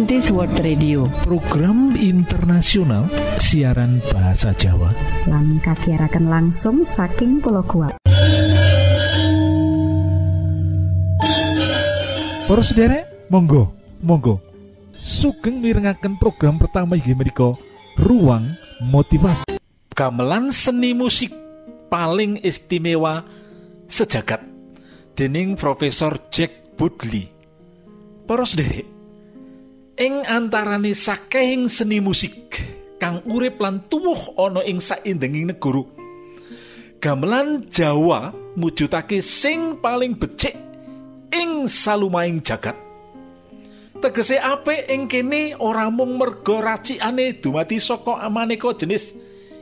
Adventist World Radio. Program internasional siaran bahasa Jawa. Lan kagiatan langsung saking pulau kuat Para sederek monggo monggo. Sugeng mirengaken program pertama inggih menika ruang motivasi. Gamelan seni musik paling istimewa sejagat dening Profesor Jack Budley. Para sederek ing antarane saking seni musik kang urip lan tuwuh ana ing saindenging negara. Gamelan Jawa mujudake sing paling becik ing salumaing jagat. Tegese apik ing kene ora mung merga racikane dumadi saka maneka jenis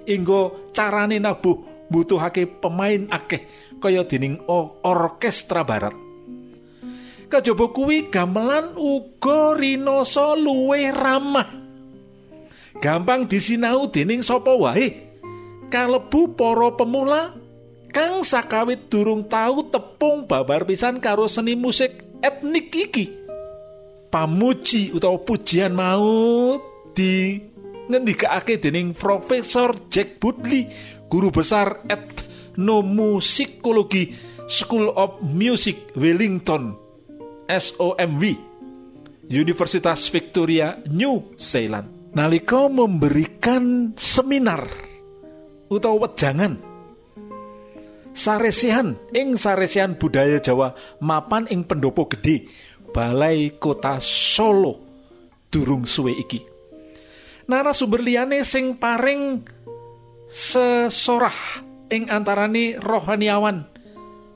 inggo carane nabuh butuhake pemain akeh kaya dening orkestra barat kajaba kuwi gamelan uga rinoso luwih ramah. Gampang disinau dening sapa wae. Kalebu para pemula kang sakawit durung tahu tepung babar pisan karo seni musik etnik iki. Pamuji utawa pujian mau di ngendikake dening Profesor Jack Budley guru besar etnomusikologi School of Music Wellington SOMW Universitas Victoria New Zealand. Nalika memberikan seminar utawa wejangan saresihan ing saresihan budaya Jawa mapan ing pendopo gede Balai Kota Solo durung suwe iki. Narasumber liyane sing paring sesorah ing antarane rohaniawan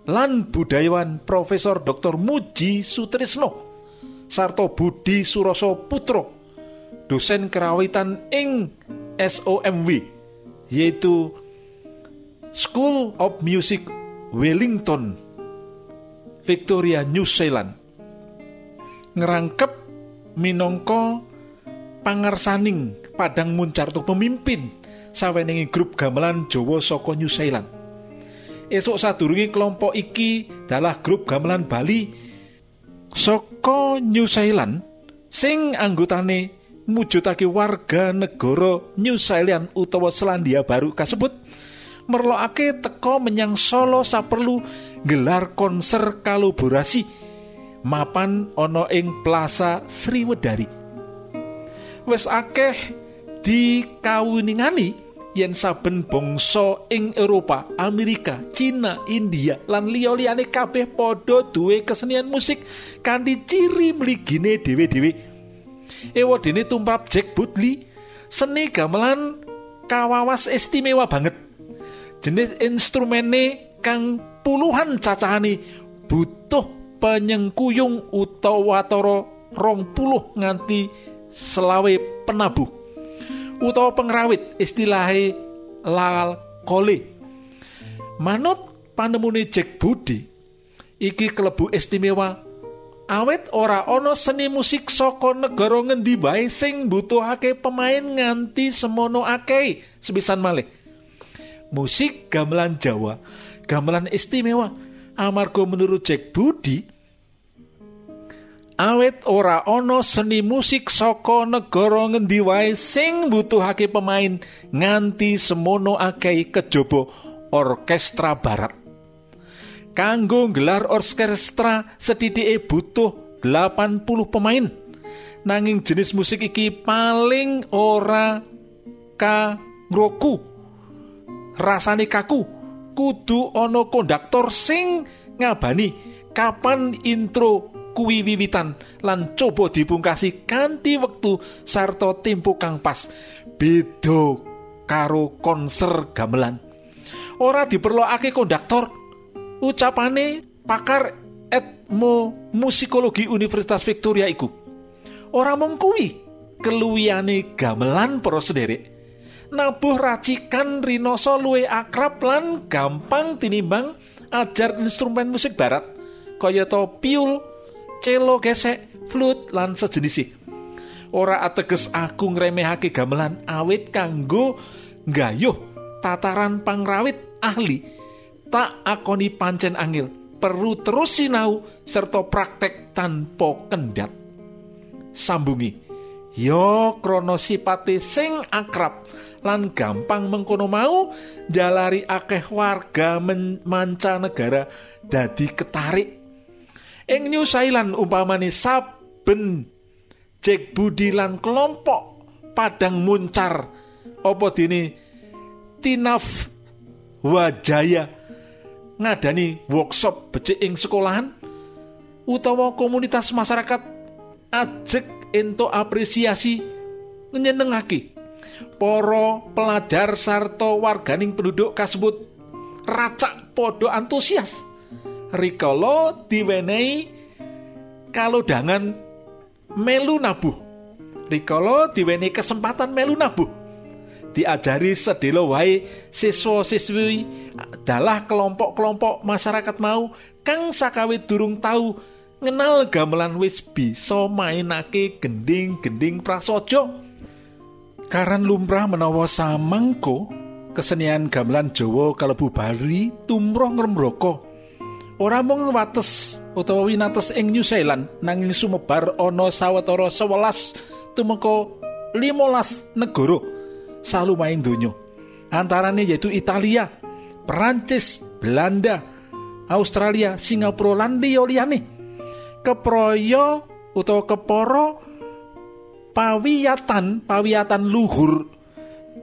lan budayawan Profesor Dr. Muji Sutrisno sarta Budi Suroso Putro dosen kerawitan ing SOMW yaitu School of Music Wellington Victoria New Zealand ngerangkep minangka pangarsaning padang muncarto pemimpin saweningi grup gamelan Jawa saka New Zealand esok sadurunge kelompok iki dalah grup gamelan Bali saka New Zealand sing anggotane mujudake warga negara New Zealand utawa Selandia Baru kasebut merlokake teko menyang Solo saperlu gelar konser kolaborasi mapan ana ing Plaza Sriwedari. Wis akeh dikawiningani yen saben bangsa ing Eropa, Amerika, Cina, India lan liya-liyane kabeh padha duwe kesenian musik kanthi ciri mligine dhewe-dhewe. Ewadene tumrap Jack Budley, seni gamelan kawawas istimewa banget. Jenis instrumene kang puluhan cacahane butuh penyengkuyung utawa watara rong puluh nganti selawe penabuh utawa pengrawit istilahe lal kole manut panemune Jack Budi iki kelebu istimewa. Awet ora ana seni musik saka negara ngendi bae sing butuhake pemain nganti semono akeh sebisan malih. Musik gamelan Jawa gamelan istimewa. Amarga menurut Jack Budi awet ora ana seni musik saka negara ngendi wae sing butuhake pemain nganti semono akeh kejaba orkestra barat. Kanggo gelar orkestra setidike butuh 80 pemain. Nanging jenis musik iki paling ora kagroku rasane kaku kudu ana konduktor sing ngabani kapan intro kuwi wiwitan lan coba dipungkasi kanthi wektu sarta tempo kang pas. Beda karo konser gamelan. Ora diperlokake konduktor. Ucapane pakar etmo musikologi Universitas Victoria iku. Ora mung kuwi keluwiane gamelan para sederek. Nabuh racikan rinoso luwe akrab lan gampang tinimbang ajar instrumen musik barat kaya to piul celo gesek, flute lan sejenis Ora ateges aku ngremehake gamelan awit kanggo nggayuh tataran pangrawit ahli. Tak akoni pancen angil perlu terus sinau serta praktek tanpa kendat sambungi ya krana sipate sing akrab lan gampang mengkono mau jalari akeh warga mancanegara dadi ketarik ing New Zealand umpamane saben Jack Budi lan kelompok padang muncar apa dini tinaf wajaya ngadani workshop becik ing sekolahan utawa komunitas masyarakat ajek ento apresiasi nyenengake para pelajar sarta warganing penduduk kasebut racak podo antusias rikala diwenehi kalodangan melu nabuh. Rikala diweni kesempatan melu nabuh. Diajari sedelo wae siswa-siswi dalah kelompok-kelompok masyarakat mau kang sakawit durung tahu ngenal gamelan wis bisa mainake gending-gending prasojo. Karan lumrah menawa samangko kesenian gamelan Jawa kalebu bali tumrah ngrembraka ora mung wates utawa winates ing New Zealand nanging sumebar ana sawetara 11 tumeka 15 negara salumaing donya. Antarane yaitu Italia, Perancis, Belanda, Australia, Singapura lan liyane. Keproyo utawa keporo pawiyatan pawiyatan luhur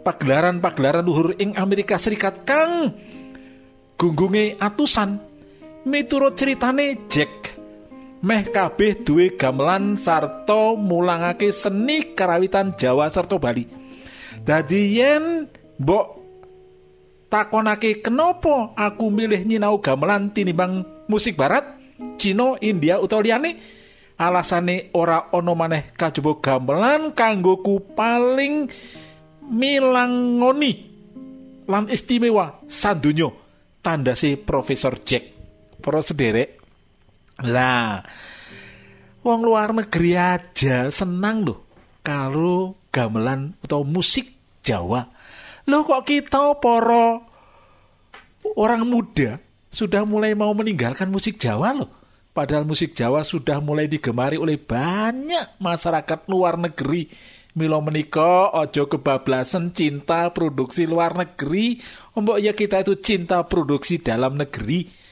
pagelaran-pagelaran luhur ing Amerika Serikat kang gunggunge atusan miturut ceritane Jack meh kabeh duwe gamelan sarta mulangake seni karawitan Jawa sarta Bali. Dadi yen mbok takonake kenapa aku milih nyinau gamelan tinimbang musik barat? Cina India utawa liyane? Alasane ora ana maneh kajaba gamelan kanggoku paling milangoni lan istimewa sandonya tandase Profesor Jack para sederek. Lah wong luar negeri aja senang loh kalau gamelan atau musik Jawa. Loh kok kita poro orang muda sudah mulai mau meninggalkan musik Jawa loh? Padahal musik Jawa sudah mulai digemari oleh banyak masyarakat luar negeri. Milo meniko ojo kebablasan cinta produksi luar negeri. Ombok ya kita itu cinta produksi dalam negeri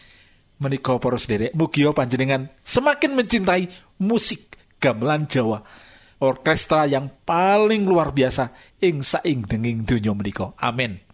menika para sederek mugi panjenengan semakin mencintai musik gamelan Jawa orkestra yang paling luar biasa ing saing denging donya menika. Amin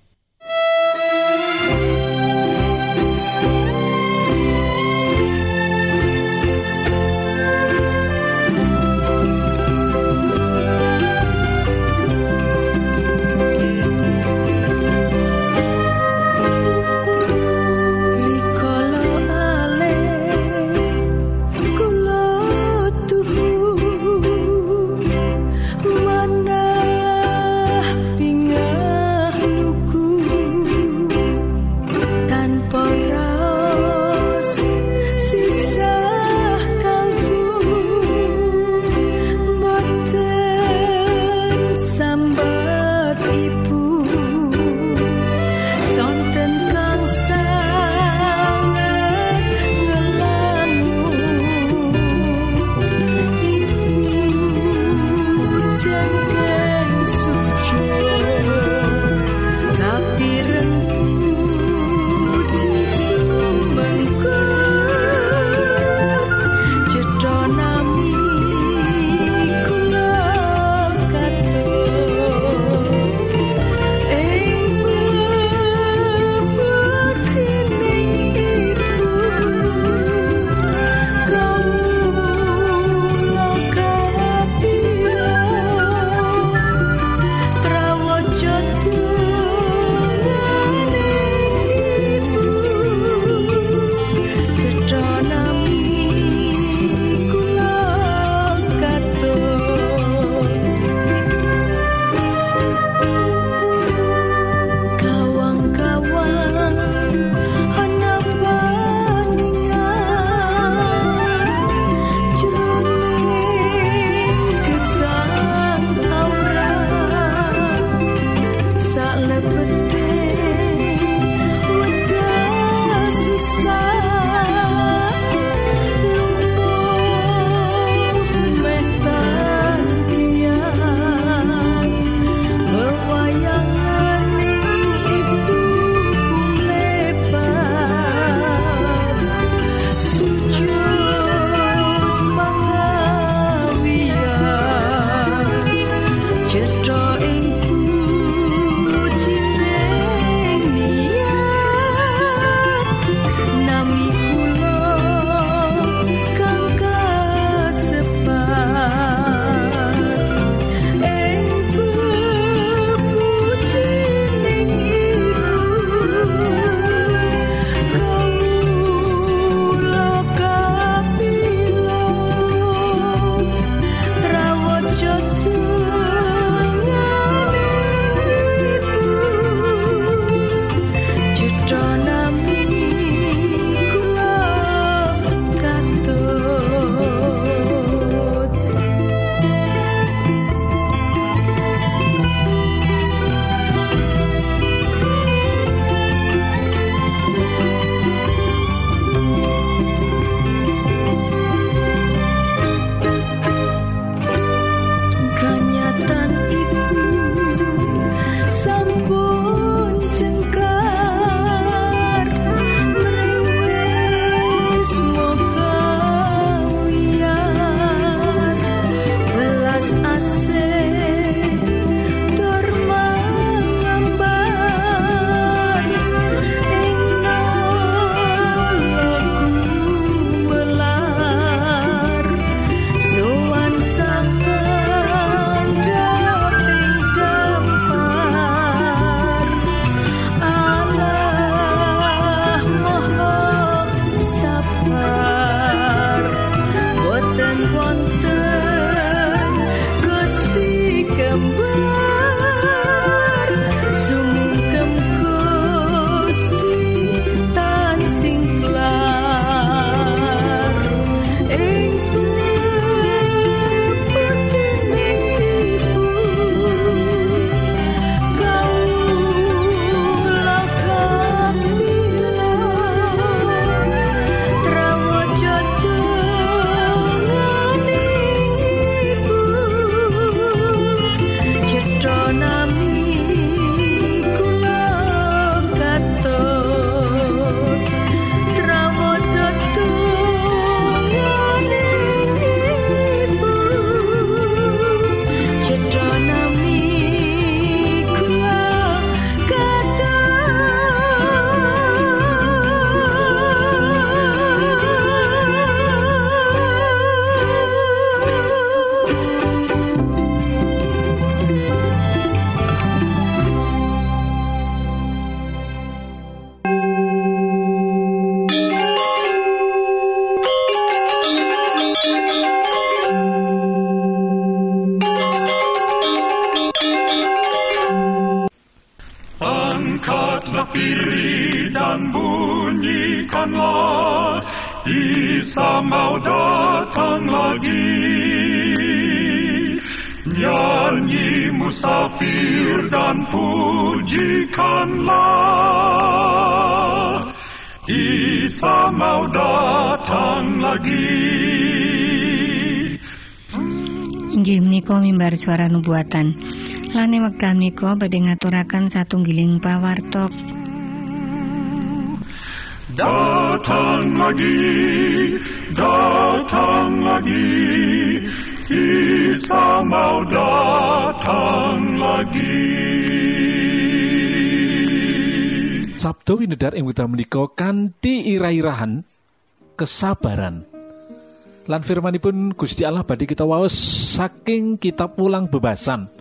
mimbar suara nubuatan. Lane wekdal menika badhe ngaturaken satunggiling pawartok. Datang lagi, datang lagi, Isa mau datang lagi. Sabtu winedar ing wekdal menika kanthi ira-irahan kesabaran lan firmanipun Gusti Allah badhe kita waos saking kitab ulang bebasan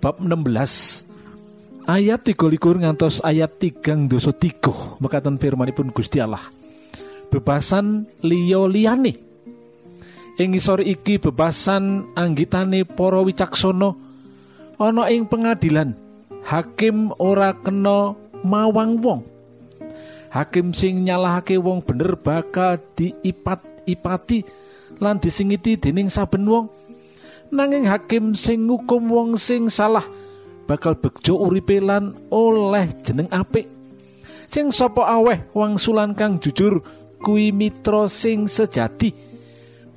bab 16 ayat 33 ngantos ayat 3 dosa 3 mekaten firmanipun Gusti Allah bebasan liyo liyane ing isor iki bebasan anggitane para wicaksana. Ana ing pengadilan hakim ora kena mawang wong. Hakim sing nyalahake wong bener bakal diipat ipati lan disingiti dening saben wong. Nanging hakim sing ngukum wong sing salah bakal bejo uripe lan oleh jeneng apik. Sing sapa aweh wangsulan kang jujur kuwi mitra sing sejati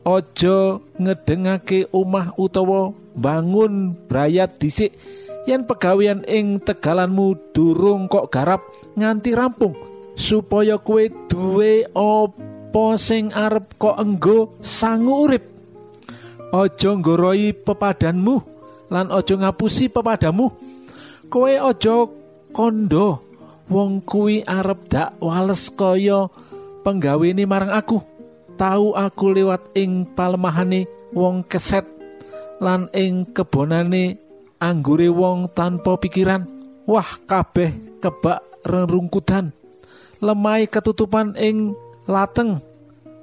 aja ngedengake omah utawa bangun brayat dhisik yen pegawean ing tegalanmu durung kok garap nganti rampung supaya kue duwe apa sing arep kok enggo sangu urip. Aja nggoroi pepadanmu lan aja ngapusi pepadamu. Kowe aja kondo wong kuwi arep dak wales kaya penggawene marang aku tahu aku lewat ing palemahane wong keset lan ing kebonane anggure wong tanpa pikiran. Wah kabeh kebak rerungkutan. Lemai ketutupan ing lateng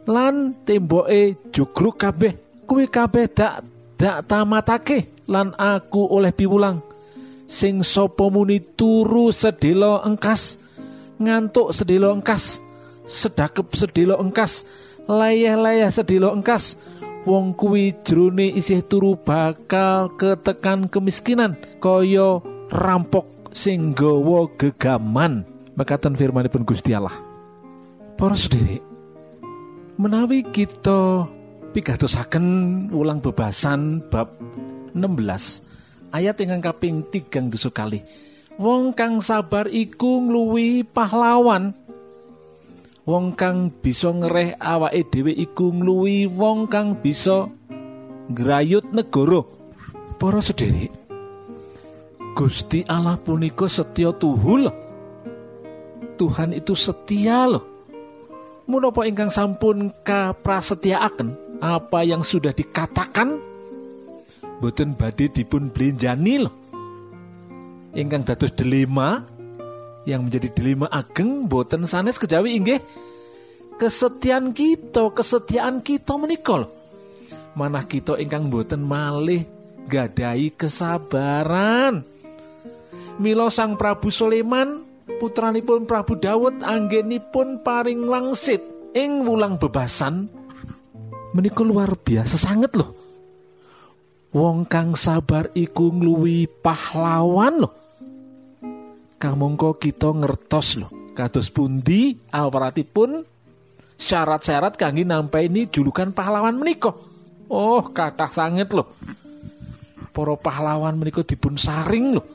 lan temboke jugruk kabeh. Kuwi kabeh dak dak tamatake lan aku oleh piwulang. Sing sapa muni turu sedelo engkas ngantuk sedelo engkas sedakep sedelo engkas layah-layah sedelo engkas wong kuwi jrone isih turu bakal ketekan kemiskinan kaya rampok sing gawa gegaman. Mekaten firmanipun Gusti Allah. Para sederek, menawi kita pigatosaken ulang bebasan bab 16 ayat ingkang kaping tigang dosa kali wong kang sabar iku ngluwi pahlawan wong kang bisa ngereh awake dhewe iku ngluwi wong kang bisa ngrayut negara. Para sederek Gusti Allah punika setia tuhu Tuhan itu setia loh. Munopo ingkang sampun kaprasetyaaken apa yang sudah dikatakan? Boten badhe dipun belenjani loh. Ingkang dados delima yang menjadi delima ageng boten sanes kejawi inggih. Kesetiaan kita kesetiaan kita menikol manah kita ingkang boten malih gadai kesabaran. Milo sang Prabu Soleman putranipun Prabu Dawud anggenipun paring langsit ing wulang bebasan menika luar biasa sangat loh wong kang sabar iku ngluwi pahlawan loh kamangka kita ngertos loh kados pundi awratipun syarat-syarat kangge ini julukan pahlawan menika? Oh kathah sanget loh para pahlawan menika dipun saring loh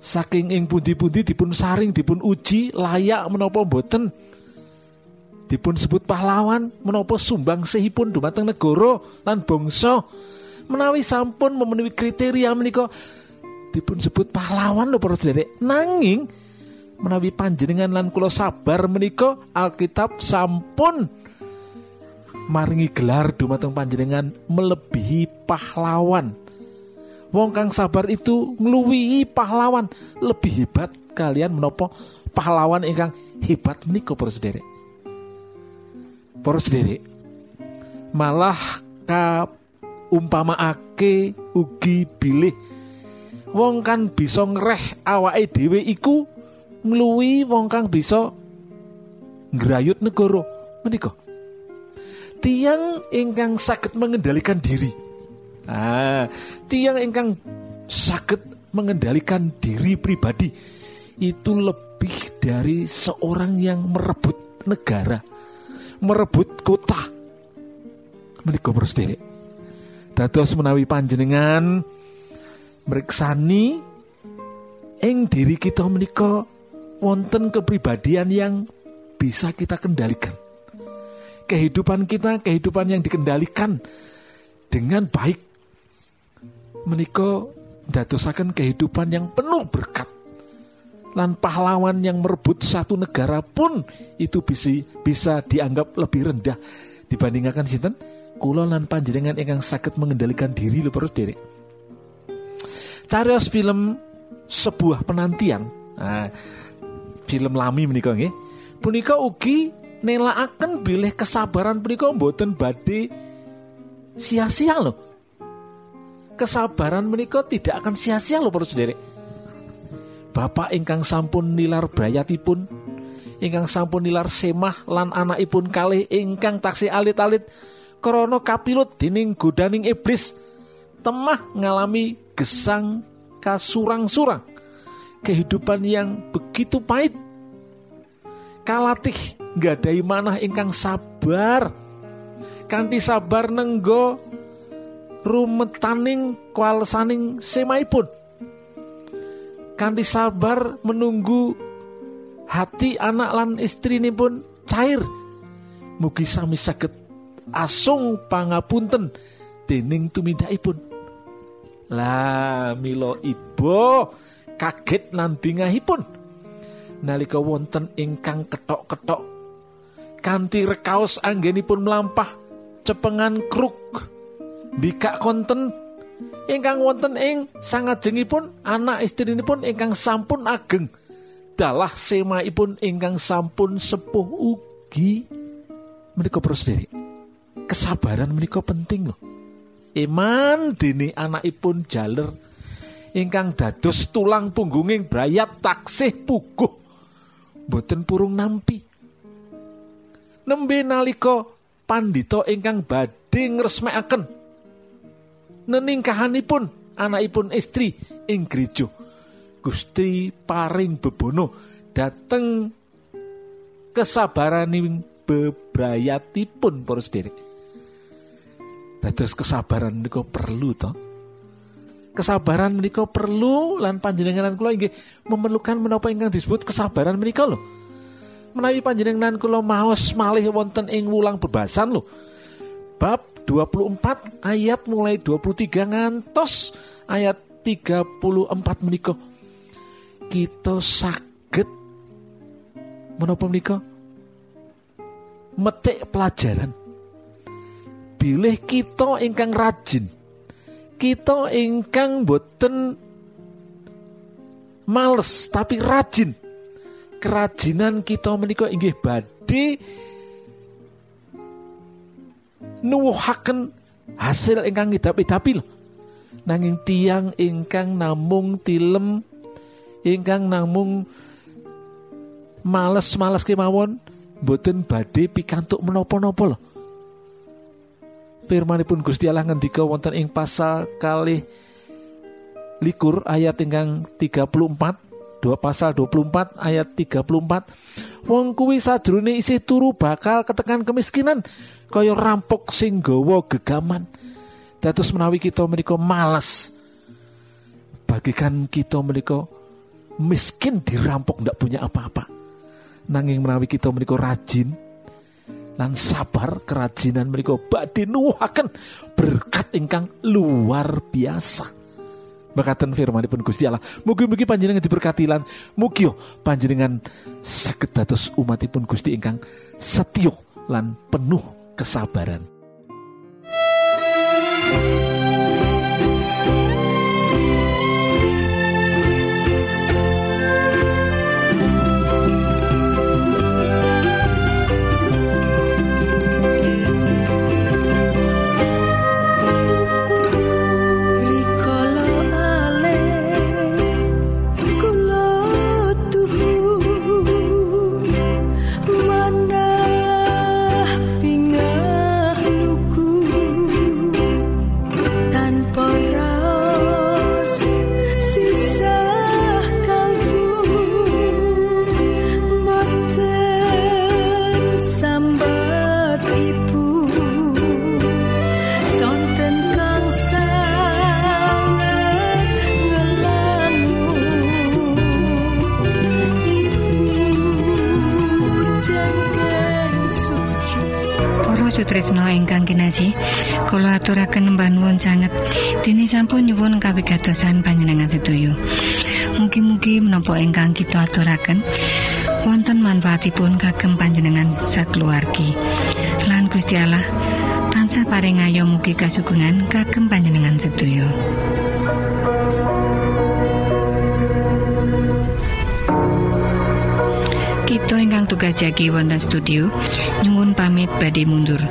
saking ing pundi-pundi dipun saring dipun uji layak menapa boten dipun sebut pahlawan menapa sumbang sehipun dumateng negara lan bangsa? Menawi sampun memenuhi kriteria menika dipun sebut pahlawan lho para sederek nanging menawi panjenengan lan kula sabar menika Alkitab sampun maringi gelar dumateng panjenengan melebihi pahlawan. Wong kang sabar itu ngluwihi pahlawan. Lebih hebat kalian menopo pahlawan ingkang hebat menika para sederek. Para sederek malah ka umpamaake ugi bilih wong kan bisa ngereh awake dhewe iku ngluwi wong kang bisa ngrayut negara menika. Tiang ingkang sakit mengendalikan diri Ah, tiang ingkang sakit mengendalikan diri pribadi itu lebih dari seorang yang merebut negara, merebut kota. Menika sendiri. Dados menawi panjenengan meriksani ing diri kita menika wonten kepribadian yang bisa kita kendalikan. Kehidupan kita, kehidupan yang dikendalikan dengan baik. Menika dadosaken kehidupan yang penuh berkat. Lan pahlawan yang merebut satu negara pun itu bisa bisa dianggap lebih rendah. Dibandingkan sinten? Kula lan panjenengan ingkang sakit mengendalikan diri lho perut derek carios film sebuah penantian. Nah, film lami menika nggih. Punika ugi nelaaken bilih kesabaran punika mboten badhe sia-sia loh kesabaran menika tidak akan sia-sia loh para sendiri. Bapak ingkang sampun nilar brayatipun, ingkang sampun nilar semah lan anakipun kalih ingkang taksi alit-alit krana kapilut dening godaning iblis temah ngalami gesang kasurang-surang. Kehidupan yang begitu pahit. Kalatih nggadahi manah ingkang sabar. Kanthi sabar nenggo rumetaning kualsaning semaipun. Kanthi sabar menunggu hati anak lan istri ini pun cair. Mugi sami saged asung pangapunten dening tumindakipun lah milo ibu kaget lan bingahipun. Nalika wonten ingkang ketok-ketok kanthi rekaos anggenipun melampah cepengan kruk bikak konten. Ingkang wonten ing sangajengipun anak pun ingkang sampun ageng. Dalah semaipun ingkang sampun sepuh ugi. Menika sendiri kesabaran menika penting loh iman dini anakipun jaler ingkang dados tulang punggunging brayat taksih puguh boten purung nampi nembe nalika pandito ingkang badhe ngresmekaken neningkahanipun anakipun istri ing gereja. Gusti paring bebono dateng kesabaran bebrayatipun para sederek. Dados kesabaran niku perlu toh. Kesabaran menika perlu lan panjenengan kula inggih memerlukan menapa ingkang disebut kesabaran menika lho. Menawi panjenengan kula maos malih wonten ing wulang bebasan lho. Bab 24 ayat mulai 23 ngantos ayat 34 menika kita sakit menapa menika metik pelajaran bilih kita ingkang rajin kita ingkang boten males tapi rajin kerajinan kita menika inggih badhe nuwuhaken hasil ingkang ngidap-idapi lho. Nanging tiang ingkang namung tilem ingkang namung males-males kemawon boten badhe pikantuk menapa-napa lho. Firmanipun Gusti Allah ngendika wonten ing pasal kali likur ayat ingkang 34 dua pasal 24 ayat 34 wong kuwi sadurunge isih turu bakal ketekan kemiskinan kaya rampok sing gawa gegaman. Dados menawi kita menika males bagikan kita menika miskin dirampok ndak punya apa-apa. Nanging menawi kita menika rajin lan sabar kerajinan mereka badhe nuwuhaken berkat ingkang luar biasa Makaten firmanipun Gusti Allah. Mugi-mugi panjenengan diberkati lan mugi panjenengan saged dados umatipun Gusti ingkang setya lan penuh kesabaran. Manfaatipun kagem panjenengan sakeluargi. Lan Gusti Allah tansah paring ayo mugi kasugengan kagem panjenengan sedoyo ingkang tugas jagi wonten studio nyuwun pamit badhe mundur.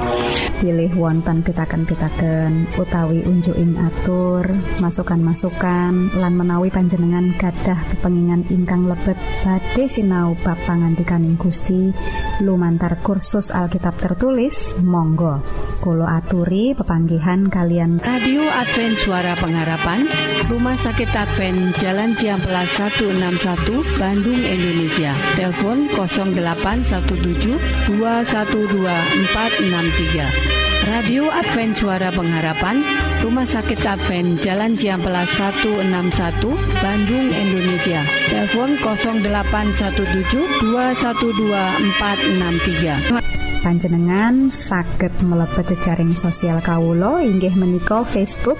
pilih wonten pitaken-pitaken utawi unjuin atur masukan-masukan lan menawi panjenengan gadah kepengingan ingkang lebet badhe sinau bab pangantikaning Gusti. Lumantar kursus Alkitab tertulis Monggo. Kulo aturi pepanggihan kalian. Radio Advent Suara Pengharapan Rumah Sakit Advent Jalan Ciamplas 161 Bandung Indonesia. Telepon 0817 212463 Radio Advent Suara Pengharapan Rumah Sakit Advent Jalan Ciamplas 161 Bandung Indonesia. Telepon 0817 212463 panjenengan saged mlebet jejaring sosial Kawulo inggih menika Facebook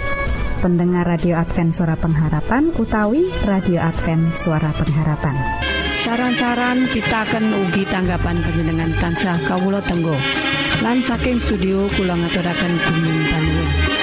pendengar radio Advent suara pengharapan utawi radio Advent suara pengharapan saran-saran pitaken ugi tanggapan panjenengan tansah kawulo tenggo. Lan saking studio kula ngaturaken panuwun